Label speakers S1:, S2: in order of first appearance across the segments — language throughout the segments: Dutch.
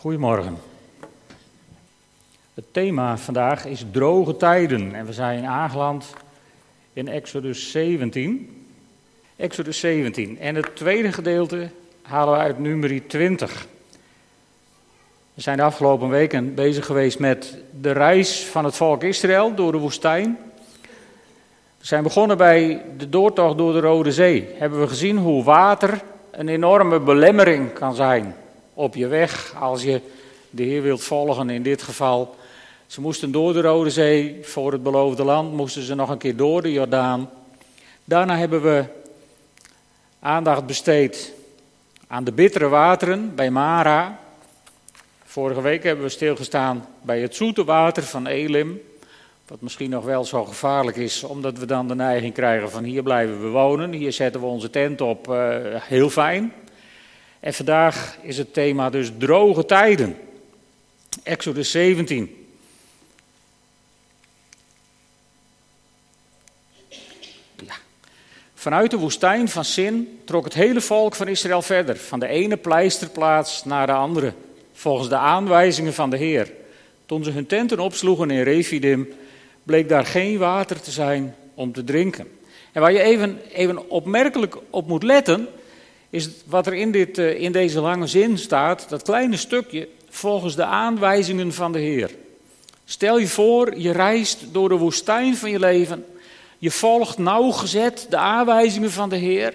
S1: Goedemorgen. Het thema vandaag is droge tijden en we zijn aangeland in Exodus 17. Exodus 17 en het tweede gedeelte halen we uit nummer 20. We zijn de afgelopen weken bezig geweest met de reis van het volk Israël door de woestijn. We zijn begonnen bij de doortocht door de Rode Zee. Hebben we gezien hoe water een enorme belemmering kan zijn op je weg als je de Heer wilt volgen. In dit geval, ze moesten door de Rode Zee voor het beloofde land, moesten ze nog een keer door de Jordaan. Daarna hebben we aandacht besteed aan de bittere wateren bij Mara. Vorige week hebben we stilgestaan bij het zoete water van Elim. Wat misschien nog wel zo gevaarlijk is, omdat we dan de neiging krijgen van hier blijven we wonen, hier zetten we onze tent op, uh, heel fijn. En vandaag is het thema dus droge tijden. Exodus 17. Ja. Vanuit de woestijn van Sin trok het hele volk van Israël verder, van de ene pleisterplaats naar de andere, volgens de aanwijzingen van de Heer. Toen ze hun tenten opsloegen in Refidim, bleek daar geen water te zijn om te drinken. En waar je even, even opmerkelijk op moet letten, is wat er in, dit, eh, in deze lange zin staat, dat kleine stukje, volgens de aanwijzingen van de Heer. Stel je voor, je reist door de woestijn van je leven. Je volgt nauwgezet de aanwijzingen van de Heer.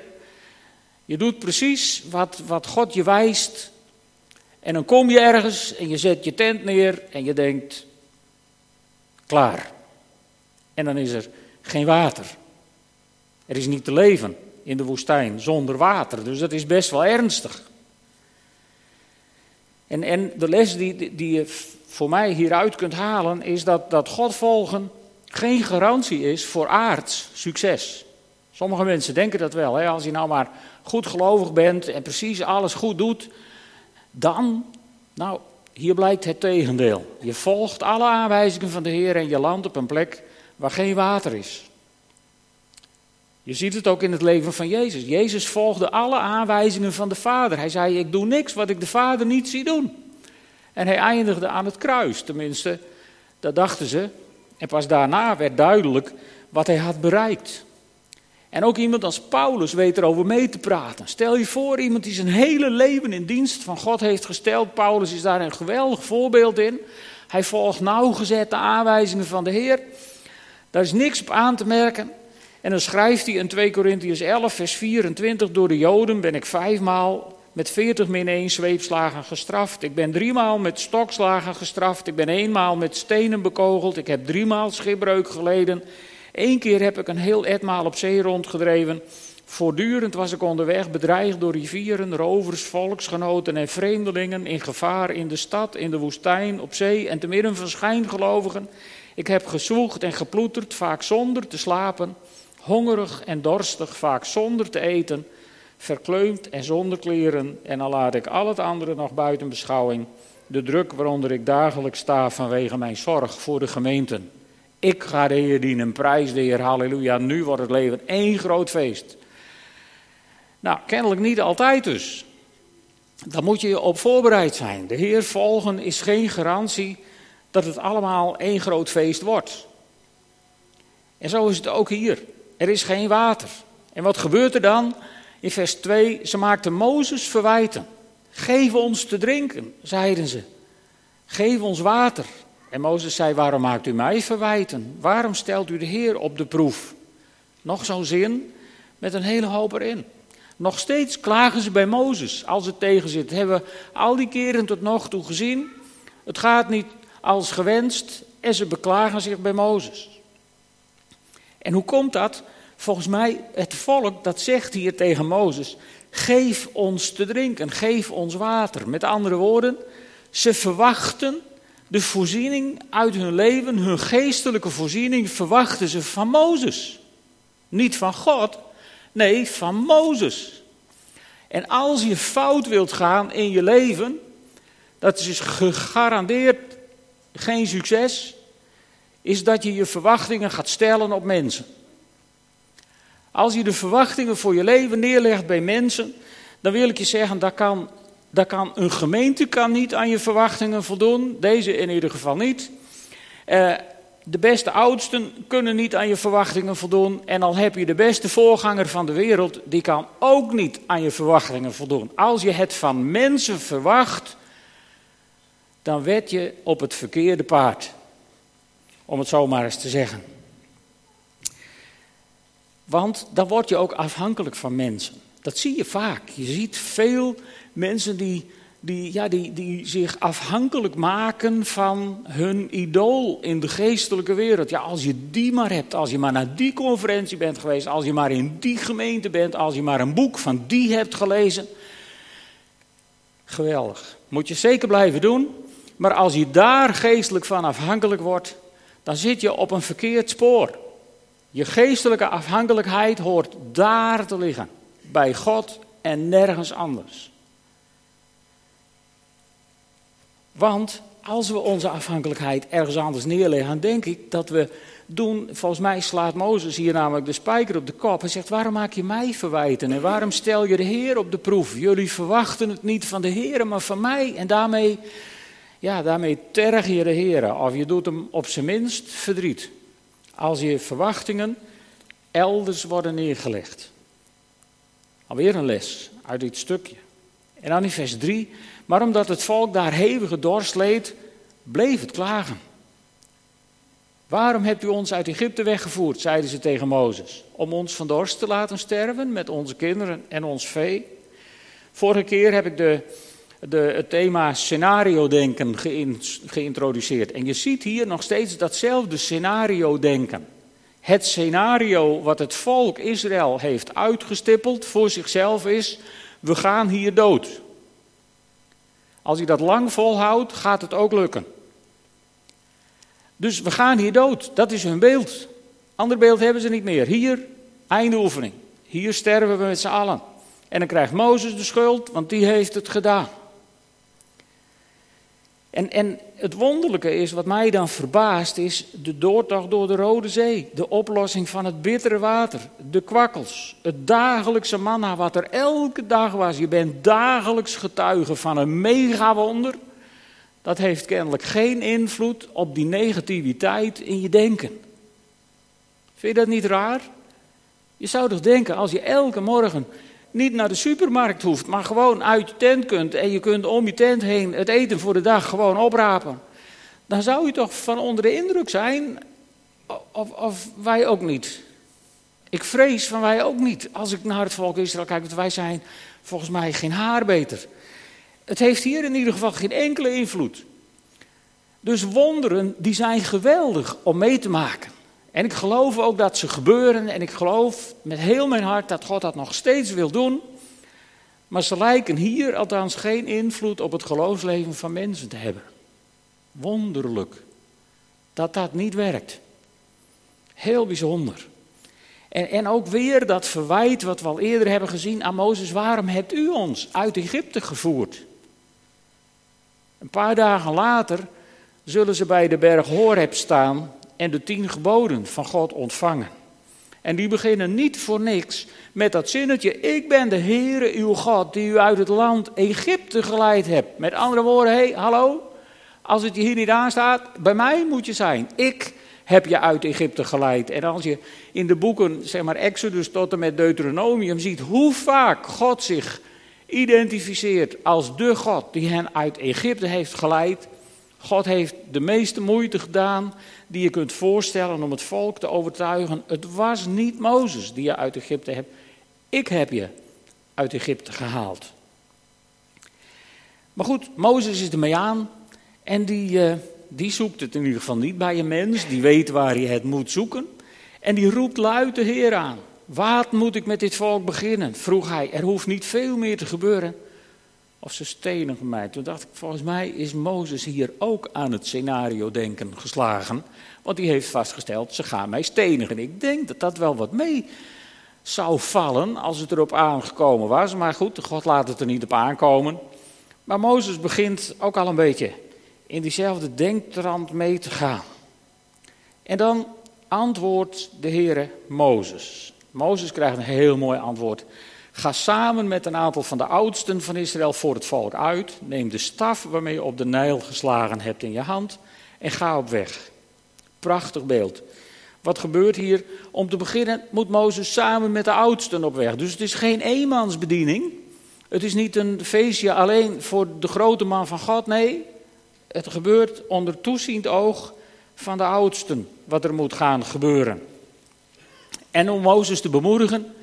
S1: Je doet precies wat, wat God je wijst. En dan kom je ergens en je zet je tent neer en je denkt, klaar. En dan is er geen water. Er is niet te leven in de woestijn zonder water. Dus dat is best wel ernstig. En, en de les die, die je voor mij hieruit kunt halen is dat, dat God volgen geen garantie is voor aards succes. Sommige mensen denken dat wel. Hè? Als je nou maar goed gelovig bent en precies alles goed doet, dan, nou, hier blijkt het tegendeel. Je volgt alle aanwijzingen van de Heer en je landt op een plek waar geen water is. Je ziet het ook in het leven van Jezus. Jezus volgde alle aanwijzingen van de Vader. Hij zei: Ik doe niks wat ik de Vader niet zie doen. En hij eindigde aan het kruis, tenminste, dat dachten ze. En pas daarna werd duidelijk wat hij had bereikt. En ook iemand als Paulus weet erover mee te praten. Stel je voor, iemand die zijn hele leven in dienst van God heeft gesteld. Paulus is daar een geweldig voorbeeld in. Hij volgt nauwgezet de aanwijzingen van de Heer. Daar is niks op aan te merken. En dan schrijft hij in 2 Korintiërs 11, vers 24: Door de Joden ben ik vijfmaal met 40 min 1 zweepslagen gestraft. Ik ben driemaal met stokslagen gestraft. Ik ben eenmaal met stenen bekogeld. Ik heb driemaal schipbreuk geleden. Eén keer heb ik een heel etmaal op zee rondgedreven. Voortdurend was ik onderweg, bedreigd door rivieren, rovers, volksgenoten en vreemdelingen, in gevaar in de stad, in de woestijn, op zee en te midden van schijngelovigen. Ik heb gezwoegd en geploeterd, vaak zonder te slapen, hongerig en dorstig, vaak zonder te eten, verkleumd en zonder kleren, en al laat ik al het andere nog buiten beschouwing, de druk waaronder ik dagelijks sta vanwege mijn zorg voor de gemeenten. Ik ga de Heer dienen, prijs de Heer, halleluja, nu wordt het leven één groot feest. Nou, kennelijk niet altijd dus. Daar moet je op voorbereid zijn. De Heer volgen is geen garantie dat het allemaal één groot feest wordt. En zo is het ook hier. Er is geen water. En wat gebeurt er dan? In vers 2, ze maakten Mozes verwijten. Geef ons te drinken, zeiden ze. Geef ons water. En Mozes zei, waarom maakt u mij verwijten? Waarom stelt u de Heer op de proef? Nog zo'n zin met een hele hoop erin. Nog steeds klagen ze bij Mozes als het tegen zit. Hebben we al die keren tot nog toe gezien. Het gaat niet als gewenst en ze beklagen zich bij Mozes. En hoe komt dat? Volgens mij, het volk dat zegt hier tegen Mozes: geef ons te drinken, geef ons water. Met andere woorden, ze verwachten de voorziening uit hun leven, hun geestelijke voorziening, verwachten ze van Mozes. Niet van God, nee, van Mozes. En als je fout wilt gaan in je leven, dat is gegarandeerd geen succes, is dat je je verwachtingen gaat stellen op mensen. Als je de verwachtingen voor je leven neerlegt bij mensen, dan wil ik je zeggen, dat kan Dat kan, een gemeente kan niet aan je verwachtingen voldoen, deze in ieder geval niet. Uh, de beste oudsten kunnen niet aan je verwachtingen voldoen. En al heb je de beste voorganger van de wereld, die kan ook niet aan je verwachtingen voldoen. Als je het van mensen verwacht, dan wed je op het verkeerde paard. Om het zo maar eens te zeggen. Want dan word je ook afhankelijk van mensen. Dat zie je vaak. Je ziet veel mensen die die, ja, die, die zich afhankelijk maken van hun idool in de geestelijke wereld. Ja, als je die maar hebt, als je maar naar die conferentie bent geweest, als je maar in die gemeente bent, als je maar een boek van die hebt gelezen. Geweldig. Moet je zeker blijven doen. Maar als je daar geestelijk van afhankelijk wordt, dan zit je op een verkeerd spoor. Je geestelijke afhankelijkheid hoort daar te liggen. Bij God en nergens anders. Want als we onze afhankelijkheid ergens anders neerleggen, denk ik dat we doen. Volgens mij slaat Mozes hier namelijk de spijker op de kop. Hij zegt: Waarom maak je mij verwijten en waarom stel je de Heer op de proef? Jullie verwachten het niet van de Heer, maar van mij. En daarmee, ja, daarmee terg je de Heer. Of je doet hem op zijn minst verdriet. Als je verwachtingen elders worden neergelegd. Alweer een les uit dit stukje. En dan in vers 3. Maar omdat het volk daar hevige dorst leed, bleef het klagen. Waarom hebt u ons uit Egypte weggevoerd, zeiden ze tegen Mozes. Om ons van dorst te laten sterven met onze kinderen en ons vee. Vorige keer heb ik de, de, het thema scenario-denken geïntroduceerd. En je ziet hier nog steeds datzelfde scenario-denken. Het scenario wat het volk Israël heeft uitgestippeld voor zichzelf is: we gaan hier dood. Als hij dat lang volhoudt, gaat het ook lukken. Dus we gaan hier dood. Dat is hun beeld. Ander beeld hebben ze niet meer. Hier, einde oefening. Hier sterven we met z'n allen. En dan krijgt Mozes de schuld, want die heeft het gedaan. En, en het wonderlijke is, wat mij dan verbaast, is de doortocht door de Rode Zee. De oplossing van het bittere water, de kwakkels, het dagelijkse manna wat er elke dag was. Je bent dagelijks getuige van een megawonder. Dat heeft kennelijk geen invloed op die negativiteit in je denken. Vind je dat niet raar? Je zou toch denken, als je elke morgen niet naar de supermarkt hoeft, maar gewoon uit je tent kunt en je kunt om je tent heen het eten voor de dag gewoon oprapen, dan zou je toch van onder de indruk zijn, of, of wij ook niet. Ik vrees van wij ook niet. Als ik naar het volk Israël kijk, want wij zijn volgens mij geen haar beter. Het heeft hier in ieder geval geen enkele invloed. Dus wonderen, die zijn geweldig om mee te maken. En ik geloof ook dat ze gebeuren en ik geloof met heel mijn hart dat God dat nog steeds wil doen. Maar ze lijken hier althans geen invloed op het geloofsleven van mensen te hebben. Wonderlijk dat dat niet werkt. Heel bijzonder. En, en ook weer dat verwijt wat we al eerder hebben gezien aan Mozes. Waarom hebt u ons uit Egypte gevoerd? Een paar dagen later zullen ze bij de berg Horeb staan en de tien geboden van God ontvangen. En die beginnen niet voor niks met dat zinnetje: Ik ben de Heere uw God die u uit het land Egypte geleid hebt. Met andere woorden, hé, hey, hallo, als het je hier niet aanstaat, bij mij moet je zijn. Ik heb je uit Egypte geleid. En als je in de boeken, zeg maar Exodus tot en met Deuteronomium ziet hoe vaak God zich identificeert als de God die hen uit Egypte heeft geleid. God heeft de meeste moeite gedaan die je kunt voorstellen om het volk te overtuigen. Het was niet Mozes die je uit Egypte hebt. Ik heb je uit Egypte gehaald. Maar goed, Mozes is ermee aan en die, uh, die zoekt het in ieder geval niet bij een mens. Die weet waar hij het moet zoeken. En die roept luid de Heer aan. Wat moet ik met dit volk beginnen? vroeg hij. Er hoeft niet veel meer te gebeuren of ze stenigen mij. Toen dacht ik, volgens mij is Mozes hier ook aan het scenario denken geslagen. Want die heeft vastgesteld, ze gaan mij stenigen. Ik denk dat dat wel wat mee zou vallen als het erop aangekomen was. Maar goed, God laat het er niet op aankomen. Maar Mozes begint ook al een beetje in diezelfde denktrand mee te gaan. En dan antwoordt de Heere Mozes. Mozes krijgt een heel mooi antwoord Ga samen met een aantal van de oudsten van Israël voor het volk uit. Neem de staf waarmee je op de Nijl geslagen hebt in je hand en ga op weg. Prachtig beeld. Wat gebeurt hier? Om te beginnen moet Mozes samen met de oudsten op weg. Dus het is geen eenmansbediening. Het is niet een feestje alleen voor de grote man van God. Nee, het gebeurt onder toeziend oog van de oudsten wat er moet gaan gebeuren. En om Mozes te bemoedigen,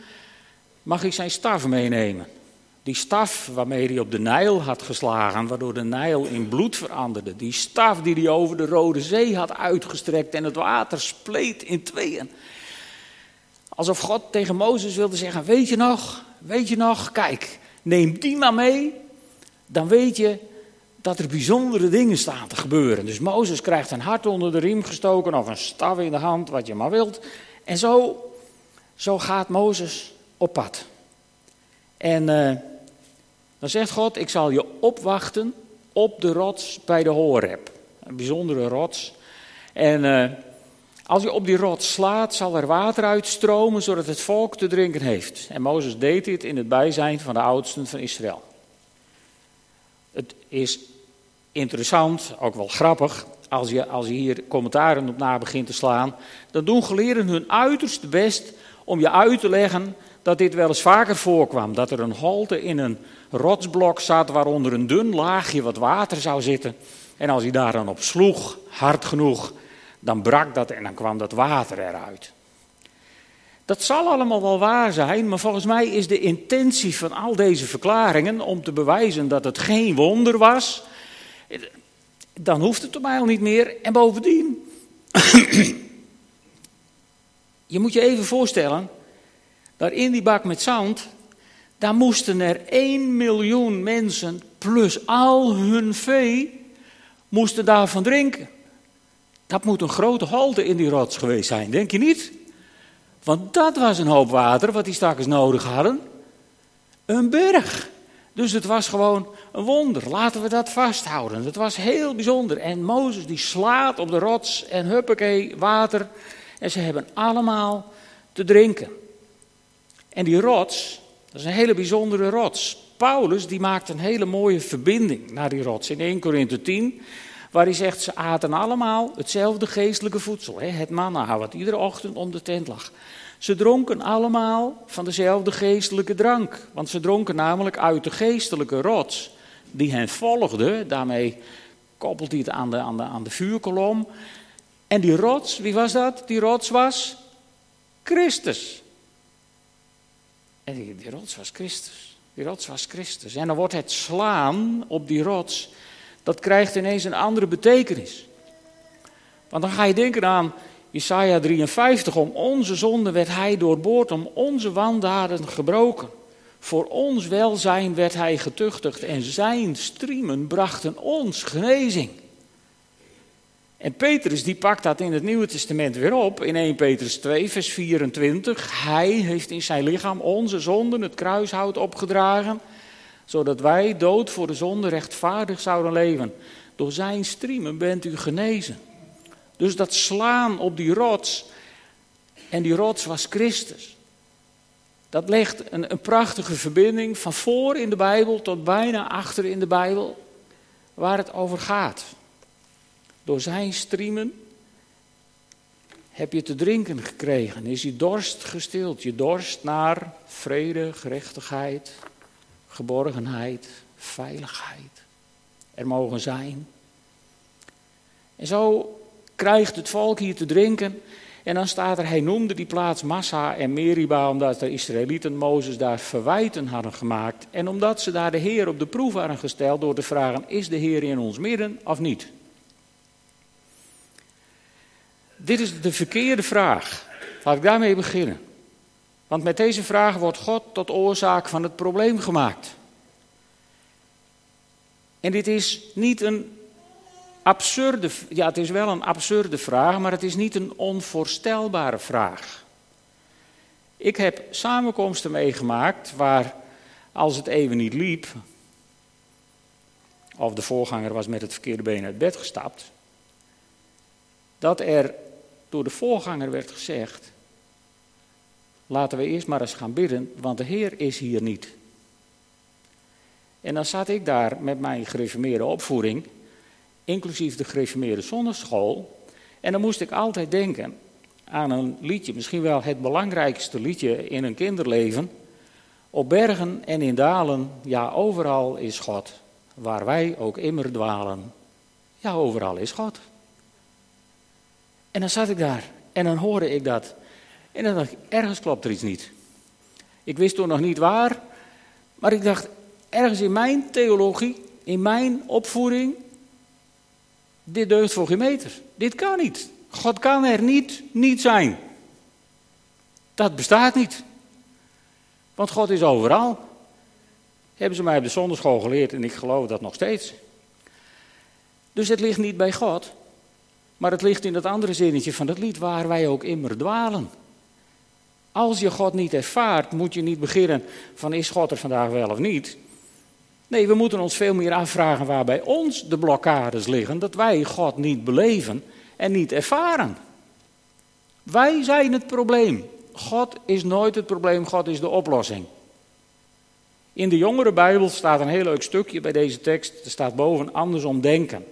S1: mag hij zijn staf meenemen. Die staf waarmee hij op de Nijl had geslagen, waardoor de Nijl in bloed veranderde. Die staf die hij over de Rode Zee had uitgestrekt en het water spleet in tweeën. Alsof God tegen Mozes wilde zeggen: Weet je nog, weet je nog, kijk, neem die maar mee. Dan weet je dat er bijzondere dingen staan te gebeuren. Dus Mozes krijgt een hart onder de riem gestoken of een staf in de hand, wat je maar wilt. En zo, zo gaat Mozes op pad. En uh, dan zegt God, ik zal je opwachten op de rots bij de Horeb. Een bijzondere rots. En uh, als je op die rots slaat, zal er water uitstromen, zodat het volk te drinken heeft. En Mozes deed dit in het bijzijn van de oudsten van Israël. Het is interessant, ook wel grappig, als je, als je hier commentaren op na begint te slaan. Dan doen geleerden hun uiterste best om je uit te leggen dat dit wel eens vaker voorkwam. Dat er een holte in een rotsblok zat waaronder een dun laagje wat water zou zitten. En als hij daar dan op sloeg, hard genoeg, dan brak dat en dan kwam dat water eruit. Dat zal allemaal wel waar zijn, maar volgens mij is de intentie van al deze verklaringen om te bewijzen dat het geen wonder was, dan hoeft het op mij al niet meer. En bovendien, je moet je even voorstellen, daar in die bak met zand, daar moesten er 1 miljoen mensen plus al hun vee, moesten daarvan drinken. Dat moet een grote holte in die rots geweest zijn, denk je niet? Want dat was een hoop water wat die stakkers nodig hadden. Een berg. Dus het was gewoon een wonder. Laten we dat vasthouden. Het was heel bijzonder. En Mozes die slaat op de rots en huppakee, water. En ze hebben allemaal te drinken. En die rots, dat is een hele bijzondere rots. Paulus die maakt een hele mooie verbinding naar die rots in 1 Korinthe 10. Waar hij zegt, ze aten allemaal hetzelfde geestelijke voedsel. Het manna, wat iedere ochtend om de tent lag. Ze dronken allemaal van dezelfde geestelijke drank. Want ze dronken namelijk uit de geestelijke rots die hen volgde. Daarmee koppelt hij het aan de, aan de, aan de vuurkolom. En die rots, wie was dat? Die rots was Christus. En die, rots was Christus. Die rots was Christus. En dan wordt het slaan op die rots, dat krijgt ineens een andere betekenis. Want dan ga je denken aan Isaiah 53, om onze zonde werd hij doorboord, om onze wandaden gebroken. Voor ons welzijn werd hij getuchtigd en zijn striemen brachten ons genezing. En Petrus die pakt dat in het Nieuwe Testament weer op in 1 Petrus 2 vers 24. Hij heeft in zijn lichaam onze zonden, het kruishout opgedragen, zodat wij dood voor de zonde rechtvaardig zouden leven. Door zijn striemen bent u genezen. Dus dat slaan op die rots, en die rots was Christus. Dat legt een, een prachtige verbinding van voor in de Bijbel tot bijna achter in de Bijbel, waar het over gaat. Door zijn striemen heb je te drinken gekregen, is je dorst gestild. Je dorst naar vrede, gerechtigheid, geborgenheid, veiligheid. Er mogen zijn. En zo krijgt het volk hier te drinken. En dan staat er, hij noemde die plaats Massa en Meriba, omdat de Israëlieten Mozes daar verwijten hadden gemaakt. En omdat ze daar de Heer op de proef hadden gesteld door te vragen, is de Heer in ons midden of niet? Dit is de verkeerde vraag. Laat ik daarmee beginnen. Want met deze vraag wordt God tot oorzaak van het probleem gemaakt. En dit is niet een absurde, ja het is wel een absurde vraag, maar het is niet een onvoorstelbare vraag. Ik heb samenkomsten meegemaakt waar, als het even niet liep, of de voorganger was met het verkeerde been uit bed gestapt, dat er door de voorganger werd gezegd: laten we eerst maar eens gaan bidden, want de Heer is hier niet. En dan zat ik daar met mijn gereformeerde opvoeding, inclusief de gereformeerde zonneschool. En dan moest ik altijd denken aan een liedje, misschien wel het belangrijkste liedje in een kinderleven. Op bergen en in dalen, ja overal is God, waar wij ook immer dwalen. Ja, overal is God. En dan zat ik daar en dan hoorde ik dat. En dan dacht ik, ergens klopt er iets niet. Ik wist toen nog niet waar, maar ik dacht, ergens in mijn theologie, in mijn opvoeding, dit deugt voor geen meter. Dit kan niet. God kan er niet niet zijn. Dat bestaat niet. Want God is overal. Hebben ze mij op de zonderschool geleerd en ik geloof dat nog steeds. Dus het ligt niet bij God, maar het ligt in dat andere zinnetje van het lied waar wij ook immer dwalen. Als je God niet ervaart, moet je niet beginnen van is God er vandaag wel of niet. Nee, we moeten ons veel meer afvragen waar bij ons de blokkades liggen, dat wij God niet beleven en niet ervaren. Wij zijn het probleem. God is nooit het probleem, God is de oplossing. In de jongere Bijbel staat een heel leuk stukje bij deze tekst. Er staat boven andersom denken.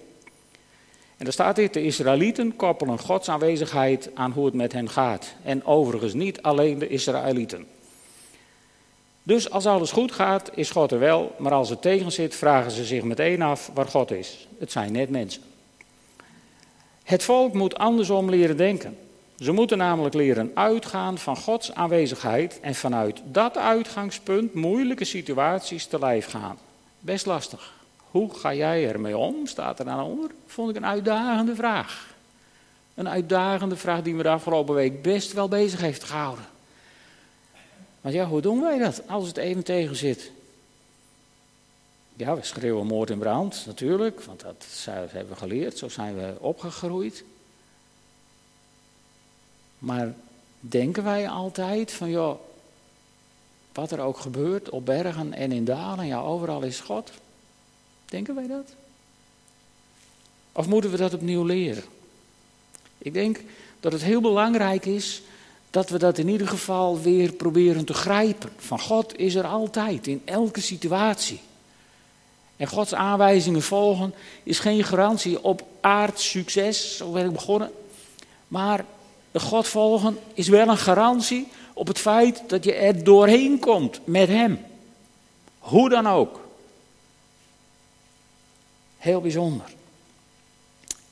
S1: En er staat dit, de Israëlieten koppelen Gods aanwezigheid aan hoe het met hen gaat. En overigens niet alleen de Israëlieten. Dus als alles goed gaat, is God er wel, maar als het tegen zit, vragen ze zich meteen af waar God is. Het zijn net mensen. Het volk moet andersom leren denken. Ze moeten namelijk leren uitgaan van Gods aanwezigheid en vanuit dat uitgangspunt moeilijke situaties te lijf gaan. Best lastig. Hoe ga jij ermee om? Staat er dan onder. Vond ik een uitdagende vraag. Een uitdagende vraag die me de afgelopen week best wel bezig heeft gehouden. Want ja, hoe doen wij dat als het even tegen zit? Ja, we schreeuwen moord en brand, natuurlijk, want dat hebben we geleerd, zo zijn we opgegroeid. Maar denken wij altijd van, joh, wat er ook gebeurt op bergen en in dalen, ja, overal is God. Denken wij dat? Of moeten we dat opnieuw leren? Ik denk dat het heel belangrijk is dat we dat in ieder geval weer proberen te grijpen. Van God is er altijd, in elke situatie. En Gods aanwijzingen volgen is geen garantie op aards succes, zo ben ik begonnen. Maar de God volgen is wel een garantie op het feit dat je er doorheen komt met Hem. Hoe dan ook. Heel bijzonder.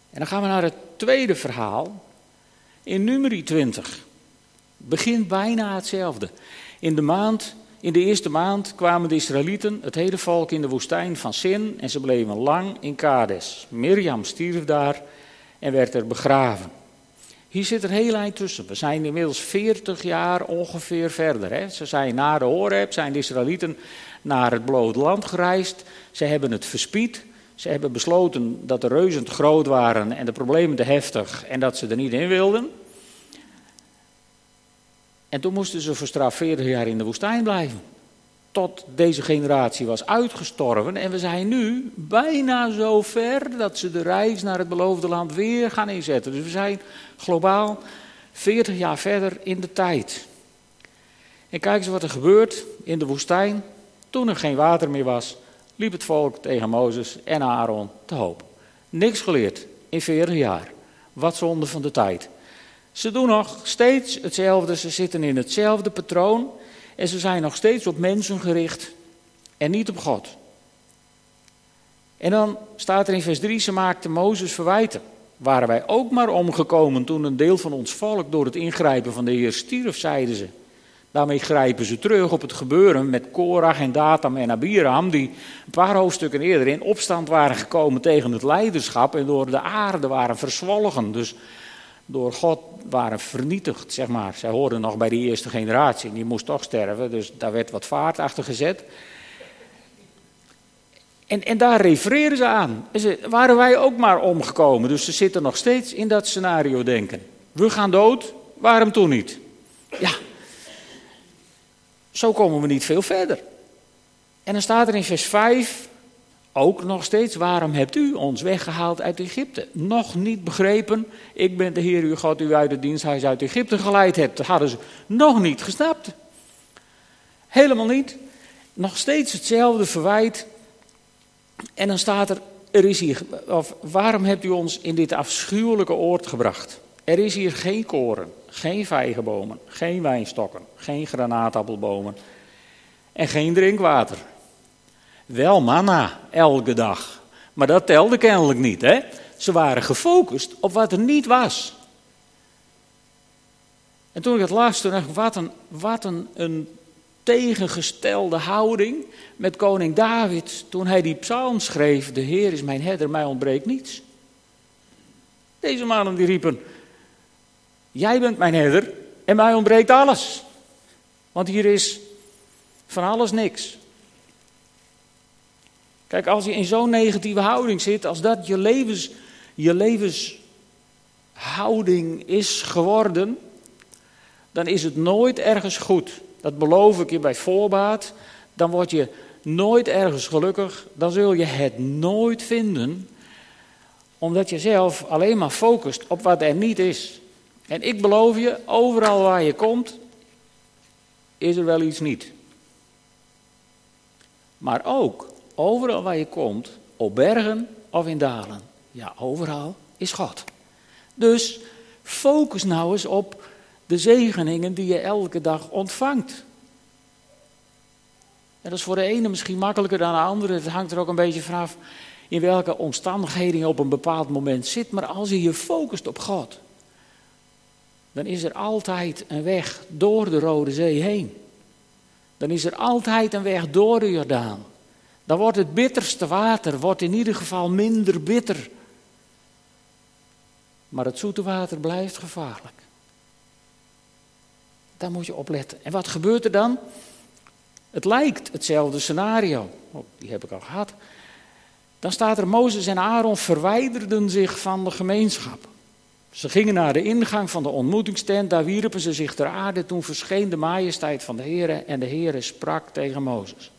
S1: En dan gaan we naar het tweede verhaal. In nummer 20. Begint bijna hetzelfde. In de maand in de eerste maand kwamen de Israëlieten, het hele volk, in de woestijn van Sin en ze bleven lang in Kades. Mirjam stierf daar en werd er begraven. Hier zit er heel eind tussen. We zijn inmiddels 40 jaar ongeveer verder. Hè. Ze zijn na de Horeb, zijn de Israëlieten naar het beloofde land gereisd. Ze hebben het verspied. Ze hebben besloten dat de reuzen te groot waren en de problemen te heftig en dat ze er niet in wilden. En toen moesten ze voor straf 40 jaar in de woestijn blijven. Tot deze generatie was uitgestorven. En we zijn nu bijna zo ver dat ze de reis naar het beloofde land weer gaan inzetten. Dus we zijn globaal 40 jaar verder in de tijd. En kijk eens wat er gebeurt in de woestijn. Toen er geen water meer was, liep het volk tegen Mozes en Aaron te hoop. Niks geleerd in 40 jaar. Wat zonde van de tijd. Ze doen nog steeds hetzelfde, ze zitten in hetzelfde patroon en ze zijn nog steeds op mensen gericht en niet op God. En dan staat er in vers 3, ze maakten Mozes verwijten. Waren wij ook maar omgekomen toen een deel van ons volk door het ingrijpen van de Heer stierf, zeiden ze. Daarmee grijpen ze terug op het gebeuren met Korach en Datam en Abiram, die een paar hoofdstukken eerder in opstand waren gekomen tegen het leiderschap en door de aarde waren verzwolgen. Dus door God waren vernietigd, zeg maar. Zij hoorden nog bij die eerste generatie, die moest toch sterven, dus daar werd wat vaart achter gezet. En, en daar refereren ze aan. Waren wij ook maar omgekomen, dus ze zitten nog steeds in dat scenario denken. We gaan dood, waarom toen niet? Ja, zo komen we niet veel verder. En dan staat er in vers 5, ook nog steeds, waarom hebt u ons weggehaald uit Egypte? Nog niet begrepen, ik ben de Heer uw God, u uit het diensthuis uit Egypte geleid hebt. Dat hadden ze nog niet gesnapt. Helemaal niet. Nog steeds hetzelfde verwijt. En dan staat er, er is hier, of waarom hebt u ons in dit afschuwelijke oord gebracht? Er is hier geen koren, geen vijgenbomen, geen wijnstokken, geen granaatappelbomen en geen drinkwater. Wel manna, elke dag. Maar dat telde kennelijk niet, hè? Ze waren gefocust op wat er niet was. En toen ik het las, toen dacht ik, wat een, wat een, een tegengestelde houding met koning David toen hij die psalm schreef. De Heer is mijn herder, mij ontbreekt niets. Deze mannen die riepen, jij bent mijn herder en mij ontbreekt alles. Want hier is van alles niks. Kijk, als je in zo'n negatieve houding zit, als dat je, levens, je levenshouding is geworden, dan is het nooit ergens goed. Dat beloof ik je bij voorbaat. Dan word je nooit ergens gelukkig. Dan zul je het nooit vinden, omdat je zelf alleen maar focust op wat er niet is. En ik beloof je, overal waar je komt, is er wel iets niet. Maar ook Overal waar je komt, op bergen of in dalen. Ja, overal is God. Dus focus nou eens op de zegeningen die je elke dag ontvangt. En dat is voor de ene misschien makkelijker dan de andere. Het hangt er ook een beetje vanaf in welke omstandigheden je op een bepaald moment zit. Maar als je je focust op God, dan is er altijd een weg door de Rode Zee heen. Dan is er altijd een weg door de Jordaan dan wordt het bitterste water wordt in ieder geval minder bitter. Maar het zoete water blijft gevaarlijk. Daar moet je op letten. En wat gebeurt er dan? Het lijkt hetzelfde scenario. Oh, die heb ik al gehad. Dan staat er: Mozes en Aaron verwijderden zich van de gemeenschap. Ze gingen naar de ingang van de ontmoetingstent, daar wierpen ze zich ter aarde. Toen verscheen de majesteit van de Heer en de Heer sprak tegen Mozes.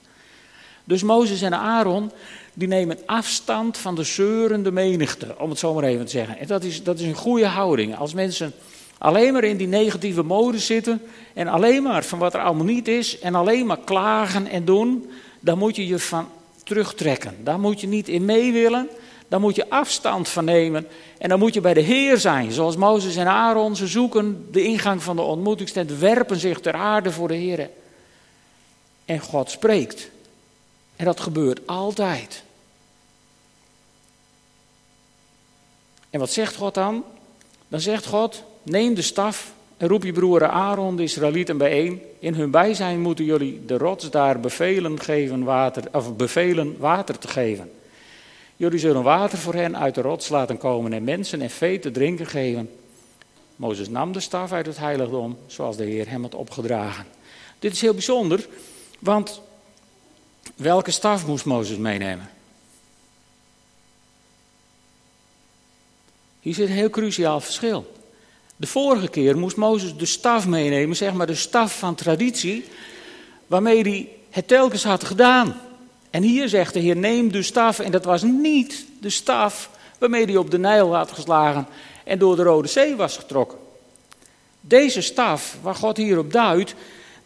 S1: Dus Mozes en Aaron, die nemen afstand van de zeurende menigte, om het zo maar even te zeggen. En dat is, dat is een goede houding. Als mensen alleen maar in die negatieve mode zitten en alleen maar van wat er allemaal niet is en alleen maar klagen en doen, dan moet je je van terugtrekken. Daar moet je niet in mee willen, daar moet je afstand van nemen en dan moet je bij de Heer zijn. Zoals Mozes en Aaron, ze zoeken de ingang van de ontmoetingstent, werpen zich ter aarde voor de Heer. En God spreekt. En dat gebeurt altijd. En wat zegt God dan? Dan zegt God: Neem de staf en roep je broer Aaron, de Israëlieten, bijeen. In hun bijzijn moeten jullie de rots daar bevelen, geven water, of bevelen water te geven. Jullie zullen water voor hen uit de rots laten komen en mensen en vee te drinken geven. Mozes nam de staf uit het heiligdom, zoals de Heer hem had opgedragen. Dit is heel bijzonder, want Welke staf moest Mozes meenemen? Hier zit een heel cruciaal verschil. De vorige keer moest Mozes de staf meenemen, zeg maar de staf van traditie, waarmee hij het telkens had gedaan. En hier zegt de Heer: neem de staf, en dat was niet de staf waarmee hij op de Nijl had geslagen en door de Rode Zee was getrokken. Deze staf, waar God hier op duidt,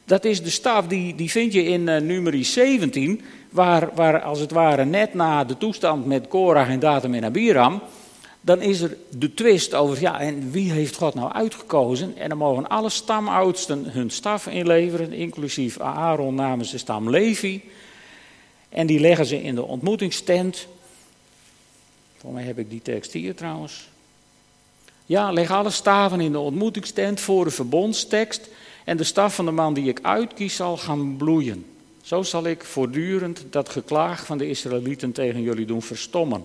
S1: dat is de staf, die, die vind je in uh, nummer 17, waar, waar als het ware net na de toestand met Korach en Datum en Abiram, dan is er de twist over, ja, en wie heeft God nou uitgekozen? En dan mogen alle stamoudsten hun staf inleveren, inclusief Aaron namens de stam Levi. En die leggen ze in de ontmoetingstent. Voor mij heb ik die tekst hier trouwens. Ja, leg alle staven in de ontmoetingstent voor de verbondstekst. En de staf van de man die ik uitkies zal gaan bloeien. Zo zal ik voortdurend dat geklaag van de Israëlieten tegen jullie doen verstommen.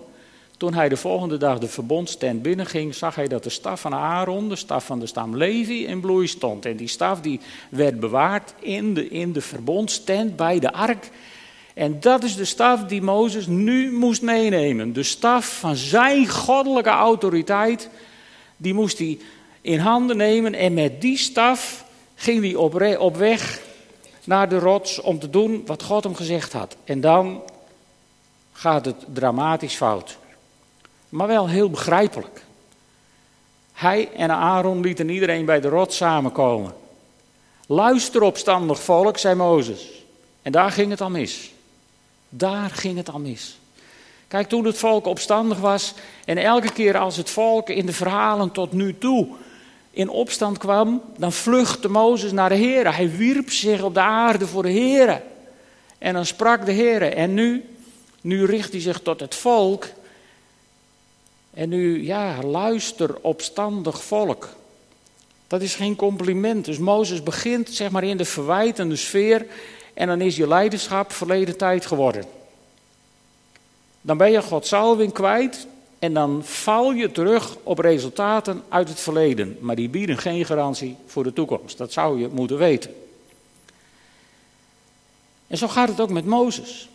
S1: Toen hij de volgende dag de verbondstent binnenging, zag hij dat de staf van Aaron, de staf van de stam Levi, in bloei stond. En die staf die werd bewaard in de, in de verbondstent bij de ark. En dat is de staf die Mozes nu moest meenemen. De staf van zijn goddelijke autoriteit, die moest hij in handen nemen. En met die staf ging hij op, op weg naar de rots om te doen wat God hem gezegd had. En dan gaat het dramatisch fout. Maar wel heel begrijpelijk. Hij en Aaron lieten iedereen bij de rot samenkomen. Luister opstandig volk, zei Mozes. En daar ging het al mis. Daar ging het al mis. Kijk, toen het volk opstandig was en elke keer als het volk in de verhalen tot nu toe in opstand kwam, dan vluchtte Mozes naar de Heer. Hij wierp zich op de aarde voor de Heer. En dan sprak de Heer. En nu, nu richt hij zich tot het volk. En nu, ja, luister opstandig volk. Dat is geen compliment. Dus Mozes begint zeg maar in de verwijtende sfeer en dan is je leiderschap verleden tijd geworden. Dan ben je Gods salving kwijt en dan val je terug op resultaten uit het verleden. Maar die bieden geen garantie voor de toekomst. Dat zou je moeten weten. En zo gaat het ook met Mozes.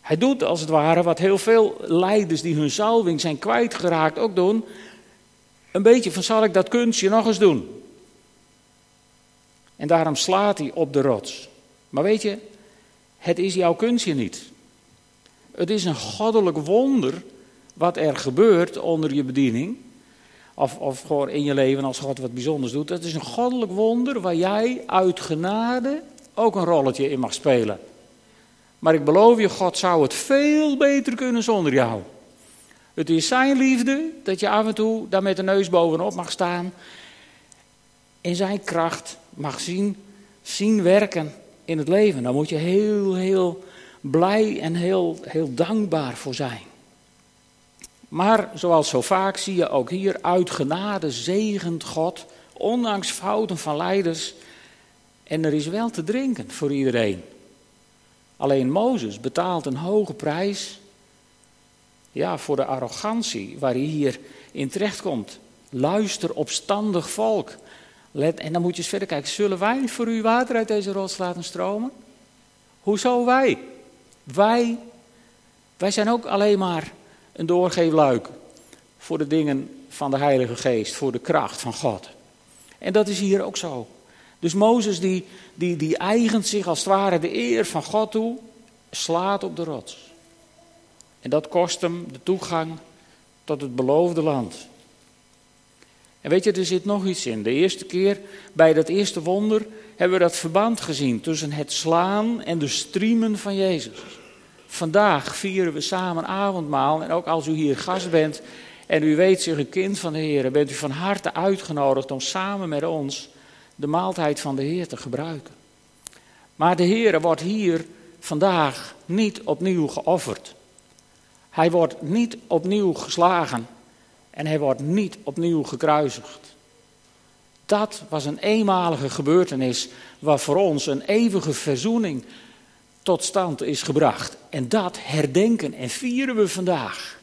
S1: Hij doet als het ware wat heel veel leiders die hun salving zijn kwijtgeraakt ook doen. Een beetje van zal ik dat kunstje nog eens doen. En daarom slaat hij op de rots. Maar weet je, het is jouw kunstje niet. Het is een goddelijk wonder wat er gebeurt onder je bediening. Of, of gewoon in je leven als God wat bijzonders doet. Het is een goddelijk wonder waar jij uit genade ook een rolletje in mag spelen. Maar ik beloof je, God zou het veel beter kunnen zonder jou. Het is zijn liefde dat je af en toe daar met de neus bovenop mag staan. In zijn kracht mag zien, zien werken in het leven. Daar moet je heel, heel blij en heel, heel dankbaar voor zijn. Maar zoals zo vaak zie je ook hier uit genade zegent God, ondanks fouten van leiders. En er is wel te drinken voor iedereen. Alleen Mozes betaalt een hoge prijs ja, voor de arrogantie waar hij hier in terechtkomt. Luister opstandig volk. Let, en dan moet je eens verder kijken. Zullen wij voor u water uit deze rots laten stromen? Hoezo wij? Wij, wij zijn ook alleen maar een doorgeefluik voor de dingen van de Heilige Geest, voor de kracht van God. En dat is hier ook zo. Dus Mozes die, die, die eigent zich als het ware de eer van God toe, slaat op de rots. En dat kost hem de toegang tot het beloofde land. En weet je, er zit nog iets in. De eerste keer bij dat eerste wonder hebben we dat verband gezien tussen het slaan en de striemen van Jezus. Vandaag vieren we samen avondmaal en ook als u hier gast bent en u weet zich een kind van de Heer, bent u van harte uitgenodigd om samen met ons de maaltijd van de Heer te gebruiken. Maar de Heer wordt hier vandaag niet opnieuw geofferd. Hij wordt niet opnieuw geslagen en hij wordt niet opnieuw gekruisigd. Dat was een eenmalige gebeurtenis waar voor ons een eeuwige verzoening tot stand is gebracht. En dat herdenken en vieren we vandaag.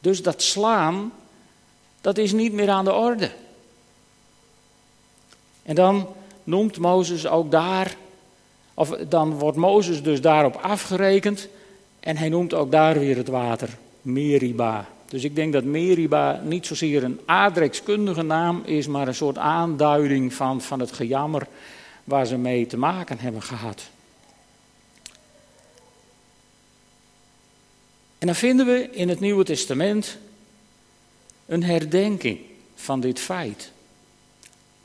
S1: Dus dat slaan, dat is niet meer aan de orde. En dan noemt Mozes ook daar, of dan wordt Mozes dus daarop afgerekend. En hij noemt ook daar weer het water, Meriba. Dus ik denk dat Meriba niet zozeer een aardrijkskundige naam is, maar een soort aanduiding van, van het gejammer waar ze mee te maken hebben gehad. En dan vinden we in het Nieuwe Testament een herdenking van dit feit.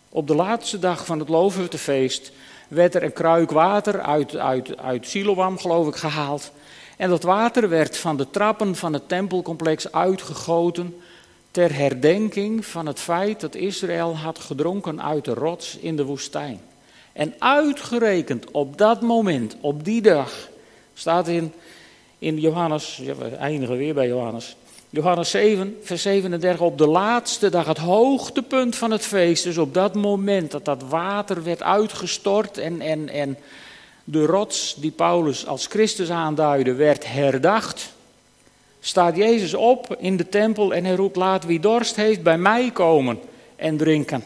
S1: Op de laatste dag van het Loofhuttenfeest werd er een kruik water uit, uit, uit Siloam, geloof ik, gehaald. En dat water werd van de trappen van het tempelcomplex uitgegoten ter herdenking van het feit dat Israël had gedronken uit de rots in de woestijn. En uitgerekend op dat moment, op die dag, staat in, in Johannes, we eindigen weer bij Johannes, Johannes 7, vers 37, op de laatste dag, het hoogtepunt van het feest, dus op dat moment dat dat water werd uitgestort en, en, en de rots die Paulus als Christus aanduidde, werd herdacht, staat Jezus op in de tempel en hij roept, laat wie dorst heeft bij mij komen en drinken.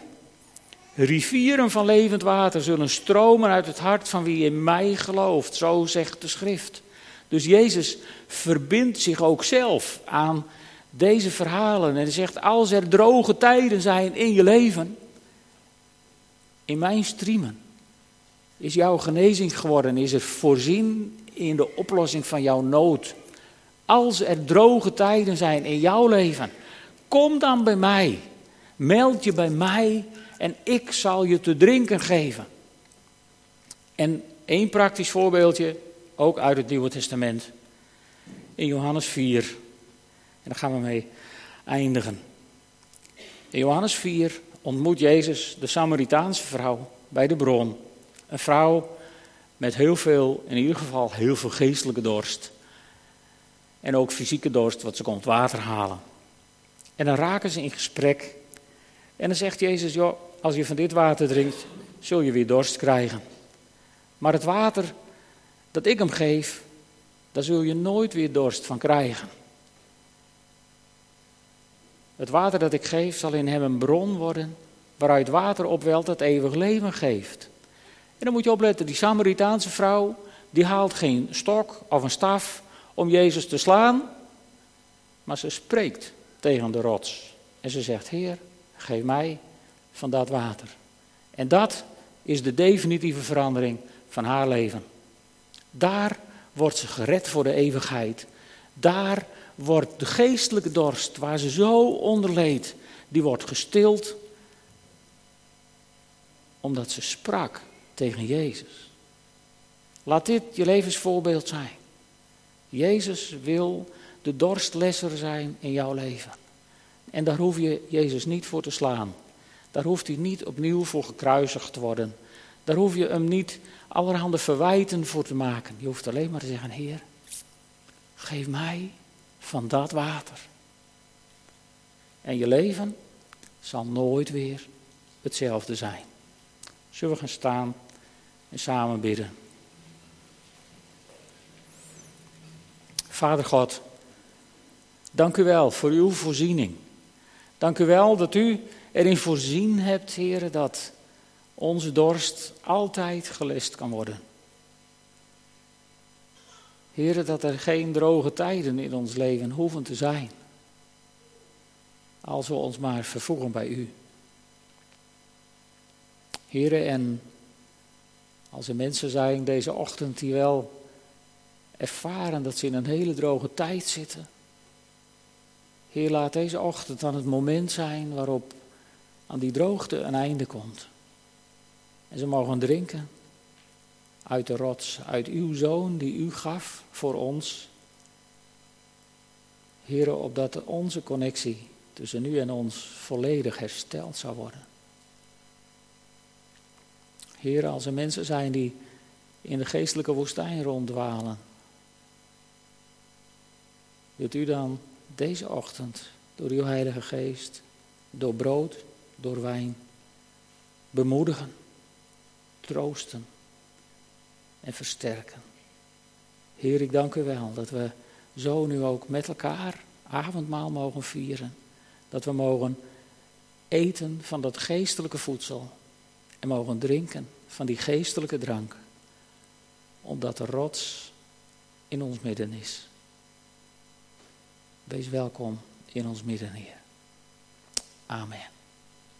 S1: Rivieren van levend water zullen stromen uit het hart van wie in mij gelooft, zo zegt de schrift. Dus Jezus verbindt zich ook zelf aan deze verhalen. En hij zegt, als er droge tijden zijn in je leven, in mijn striemen Is jouw genezing geworden? Is er voorzien in de oplossing van jouw nood? Als er droge tijden zijn in jouw leven, kom dan bij mij. Meld je bij mij en ik zal je te drinken geven. En één praktisch voorbeeldje, ook uit het Nieuwe Testament. In Johannes 4. En daar gaan we mee eindigen. In Johannes 4 ontmoet Jezus de Samaritaanse vrouw bij de bron. Een vrouw met heel veel, in ieder geval heel veel geestelijke dorst. En ook fysieke dorst, want ze komt water halen. En dan raken ze in gesprek. En dan zegt Jezus, joh, als je van dit water drinkt, zul je weer dorst krijgen. Maar het water dat ik hem geef, daar zul je nooit weer dorst van krijgen. Het water dat ik geef zal in hem een bron worden, waaruit water opwelt dat eeuwig leven geeft. En dan moet je opletten, die Samaritaanse vrouw, die haalt geen stok of een staf om Jezus te slaan, maar ze spreekt tegen de rots. En ze zegt, Heer, geef mij van dat water. En dat is de definitieve verandering van haar leven. Daar wordt ze gered voor de eeuwigheid. Daar wordt de geestelijke dorst, waar ze zo onder leed, die wordt gestild omdat ze sprak tegen Jezus. Laat dit je levensvoorbeeld zijn. Jezus wil de dorstlesser zijn in jouw leven. En daar hoef je Jezus niet voor te slaan. Daar hoeft hij niet opnieuw voor gekruisigd te worden. Daar hoef je hem niet allerhande verwijten voor te maken. Je hoeft alleen maar te zeggen: Heer, geef mij van dat water. En je leven zal nooit weer hetzelfde zijn. Zullen we gaan staan en samen bidden? Vader God, dank u wel voor uw voorziening. Dank u wel dat u erin voorzien hebt, heren, dat onze dorst altijd gelest kan worden. Heren, dat er geen droge tijden in ons leven hoeven te zijn. Als we ons maar vervoegen bij u. Heren, en als er mensen zijn deze ochtend die wel ervaren dat ze in een hele droge tijd zitten. Heer, laat deze ochtend dan het moment zijn waarop aan die droogte een einde komt. En ze mogen drinken uit de rots, uit uw zoon die u gaf voor ons. Heren, opdat onze connectie tussen u en ons volledig hersteld zou worden. Heren, als er mensen zijn die in de geestelijke woestijn ronddwalen, wilt u dan deze ochtend door uw Heilige Geest, door brood, door wijn, bemoedigen, troosten en versterken. Heer, ik dank u wel dat we zo nu ook met elkaar avondmaal mogen vieren. Dat we mogen eten van dat geestelijke voedsel en mogen drinken van die geestelijke drank. Omdat de rots in ons midden is. Wees welkom in ons midden, Heer. Amen.